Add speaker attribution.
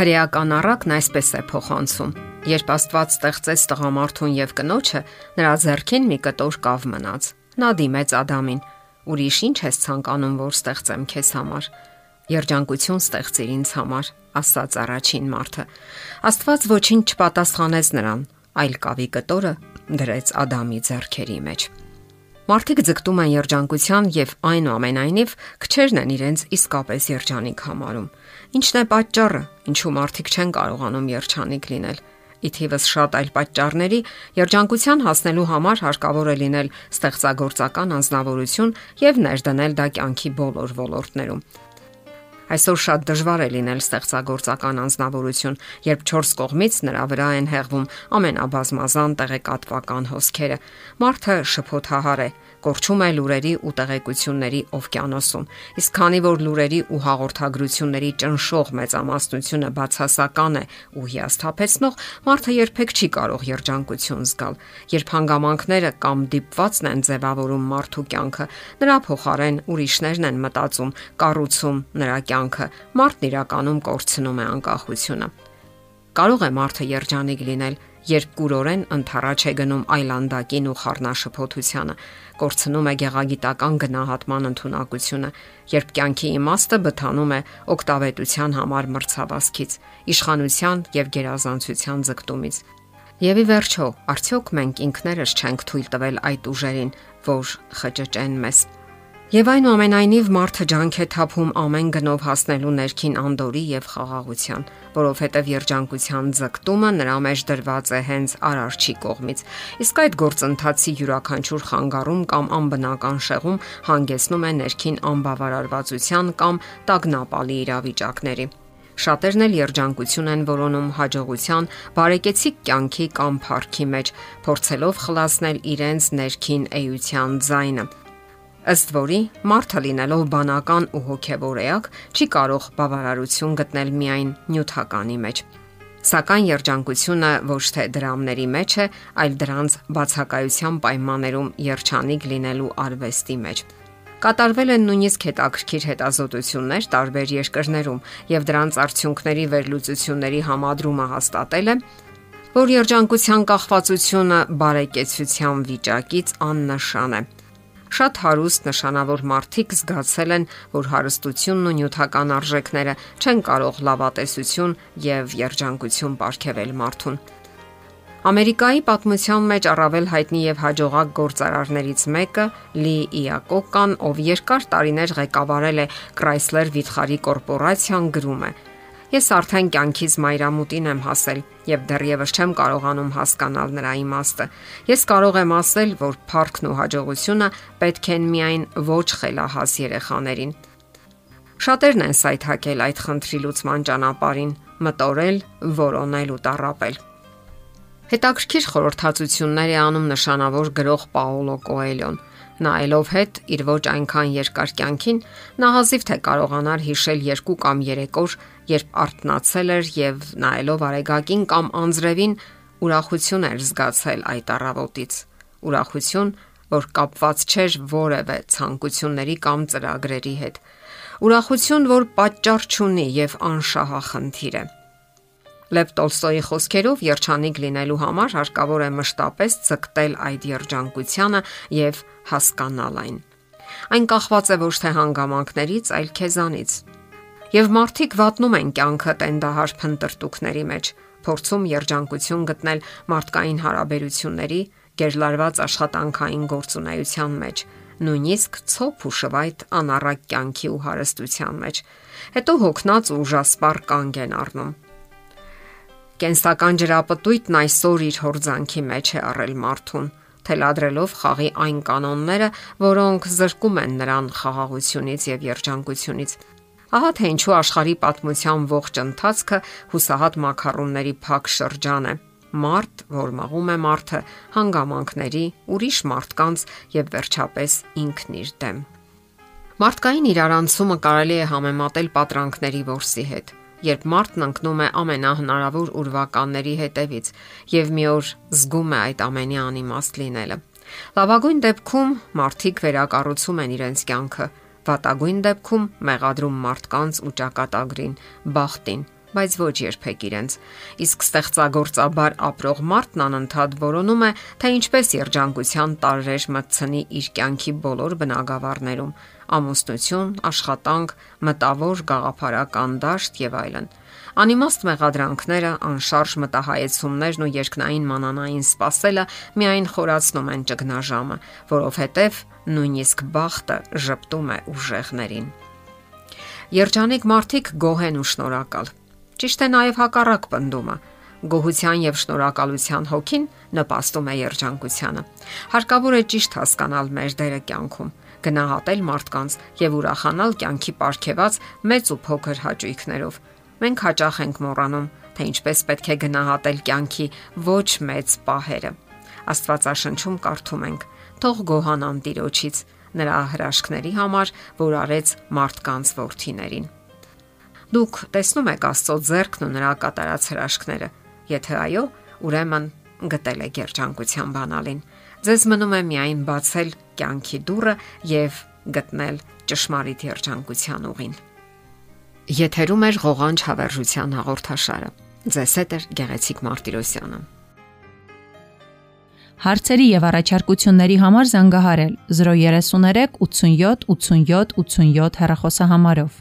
Speaker 1: Հրեական առակն այսպես է փոխանցում. Երբ Աստված ստեղծեց տղամարդուն եւ կնոջը, նրա зерքին մի կտոր կավ մնաց։ Նա դիմեց Ադամին. «Ուրիշ ինչ ես ցանկանում, որ ստեղծեմ քեզ համար»։ Երջանկություն ստեղծիր ինձ համար, ասաց առաջին մարդը։ Աստված ոչինչ չպատասխանեց նրան, այլ կավի կտորը դրեց Ադամի зерքերի մեջ։ Մարդիկ ձգտում են երջանկության եւ այնուամենայնիվ քչերն են իրենց իսկապես երջանիկ համարում։ Ինչն է պատճառը, ինչու մարդիկ չեն կարողանում երջանիկ լինել։ Իթիվս շատ այլ պատճառների երջանկության հասնելու համար հարկավոր է լինել ստեղծագործական անznավորություն եւ ներդնել դա կյանքի բոլոր ոլորտներում։ Այսօր շատ դժվար է լինել ստեղծագործական անznավորություն, երբ 4 կողմից նրա վրա են հեղվում ամենաբազմազան տեղեկատվական հոսքերը։ Մարդը շփոթահար է, կորչում է լուրերի ու տեղեկությունների օվկիանոսում։ Իսկ քանի որ լուրերի ու հաղորդագրությունների ճնշող մեծամասնությունը բացասական է ու հիասթափեցնող, մարդը երբեք չի կարող երջանկություն զգալ։ Երբ հանգամանքները կամ դիպվածն են ձևավորում մարդու կյանքը, նրա փոխարեն ուրիշներն են մտածում, կառուցում նրա կյանքը, մարդն իրականում կորցնում է անկախությունը։ Կարող է մարդը երջանիկ լինել, երբ կուրորեն ընթառաջ է գնում այլանդակին ու խառնաշփոթությանը, կորցնում է գեղագիտական գնահատման ընտունակությունը, երբ կյանքի իմաստը բթանում է օկտավետության համար մրցավազքից, իշխանության եւ գերազանցության ձգտումից։ Եվ ի վերջո, արդյոք մենք ինքներս չենք թույլ տվել այդ ուժերին, որ խճճեն մեզ Եվ այնուամենայնիվ մարդը ջանք է թափում ամեն գնով հասնելու ներքին անդորի եւ խաղաղության, որովհետեւ երջանկության ձգտումը նրա մեջ դրված է հենց արարչի կողմից։ Իսկ այդ գործընթացի յուրաքանչյուր խանգարում կամ անբնական շեղում հանգեցնում է ներքին անբավարարվածության կամ տագնապալի իրավիճակների։ Շատերն էլ երջանկություն են որոնում հաջողության, բարեկեցիկ կյանքի կամ փառքի մեջ, փորձելով խլացնել իրենց ներքին էության ձայնը Ըստ որի մարդը լինելով բանական ու հոգևոր էակ, չի կարող բավարարություն գտնել միայն նյութականի մեջ։ Սակայն երջանկությունը ոչ թե դրամների մեջ է, այլ դրանց բացակայության պայմաններում երջանիկ լինելու արվեստի մեջ։ Կատարվել են նույնիսկ հետաքրքիր հետազոտություններ տարբեր երկրներում եւ դրանց արդյունքների վերլուծությունների համադրումը հաստատել է, որ երջանկության կախվածությունը բարեկեցության վիճակից աննշան է։ Շատ հարուստ նշանավոր մարդիկ զգացել են, որ հարստությունն ու նյութական արժեքները չեն կարող լավատեսություն եւ երջանկություն ապարգևել մարդուն։ Ամերիկայի պատմության մեջ առավել հայտնի եւ հաջողակ գործարարներից մեկը Լի Իակոկան, ով երկար տարիներ ղեկավարել է Chrysler վիթխարի կորպորացիան, գրում է. Ես արդեն կյանքից մայրամուտին եմ հասել եւ դեռևս չեմ կարողանում հասկանալ նրա իմաստը։ Ես կարող եմ ասել, որ փառքն ու հաջողությունը պետք են միայն ոչ խելահաս երեխաներին։ Շատերն են սայթակել այդ խնդրի լուծման ճանապարհին՝ մտորել, որոնել ու տարապել։ Հետաքրքիր խորհրդածություններ է անում նշանավոր գրող Պաոլո Կոելյոն նայելով հետ իր ոչ այնքան երկար կյանքին, նա հազիվ թե կարողանար հիշել երկու կամ երեք օր, երբ արթնացել էր եւ նայելով արեգակին կամ անձրևին ուրախություն էր զգացել այդ առավոտից։ Ուրախություն, որ կապված չէր որևէ ցանկությունների կամ ծրագրերի հետ։ Ուրախություն, որ պատճառ չունի եւ անշահախնդիր է։ Լև Տոլստոյի խոսքերով երջանիկ լինելու համար հարկավոր է մշտապես ցկտել այդ երջանկությանը եւ հասկանալ այն։ Այն կախված է ոչ թե հանգամանքներից, այլ քեզանից։ Եվ մարդիկ վատնում են կյանքը տենդահար փնտրտուքների մեջ, փորձում երջանկություն գտնել մարդկային հարաբերությունների, գերլարված աշխատանքային գործունեության մեջ, նույնիսկ ցոփ ու շվայտ անառակ կյանքի ու հարստության մեջ։ Հետո հոգնած ու ուժասպառ կանգ են առնում Կենսական ջրապտույտն այսօր իր հորձանքի մեջ է առել մարդուն, թելադրելով խաղի այն կանոնները, որոնք զրկում են նրան խաղաղությունից եւ երջանկությունից։ Ահա թե ինչու աշխարհի պատմության ողջ ընթացքը հուսահատ մակարոնների փակ շրջան է։ Մարտ, որ մաղում է մարդը, հանգամանքների, ուրիշ մարդկանց եւ վերջապես ինքն իր դեմ։ Մարդկային իրարանցումը կարելի է համեմատել պատրանքների ворսի հետ երբ մարդն ընկնում է ամենահնարավոր ուրվականների հետևից եւ մի օր զգում է այդ ամենի անիմաստ լինելը։ Լավագույն դեպքում մարդիկ վերակառուցում են իրենց կյանքը, վատագույն դեպքում մեղադրում մարդկանց ու ճակատագրին, բախտին, բայց ոչ երբեք իրենց։ Իսկ ստեղծագործաբար ապրող մարդն անընդհատ որոնում է, թե ինչպես երջանկության տարրեր մտցնի իր կյանքի բոլոր բնագավառներում՝ ամուսնություն, աշխատանք, մտավոր գաղափարական դաշտ եւ այլն։ Անիմաստ մեղադրանքները, անշարժ մտահայեցումներն ու երկնային մանանային սпасելը միայն խորացնում են ճգնաժամը, որովհետև նույնիսկ բախտը ճպտում է ուժեղներին։ Երջանիկ մարդիկ գոհ են ու շնորհակալ։ Ճիշտ է նաև հակառակ բնդումը գոհության եւ շնորհակալության հոգին նպաստում է երջանկությանը։ Հարկավոր է ճիշտ հասկանալ մեր դերը կյանքում գնահատել մարդկանց եւ ուրախանալ կյանքի ապարքեված մեծ ու փոքր հաճույքներով։ Մենք հաճախ ենք մոռանում, թե ինչպես պետք է գնահատել կյանքի ոչ մեծ պահերը։ Աստվածաշնչում կարդում ենք. Թող գոհանան Տիրոջից նրա հրաշքների համար, որ արեց մարդկանց ворթիներին։ Դուք տեսնում եք Աստծո ձեռքն ու նրա կատարած հրաշքները։ Եթե այո, ուրեմն գտել է երջանկության բանալին։ Ձեզ մնում է միայն բացել կյանքի դուռը եւ գտնել ճշմարիտ երջանկության ուղին։ Եթերում է ղողանջ հավերժության հաղորդաշարը։ Ձեզ հետ է Գեղեցիկ Մարտիրոսյանը։
Speaker 2: Հարցերի եւ առաջարկությունների համար զանգահարել 033 87 87 87 հեռախոսահամարով։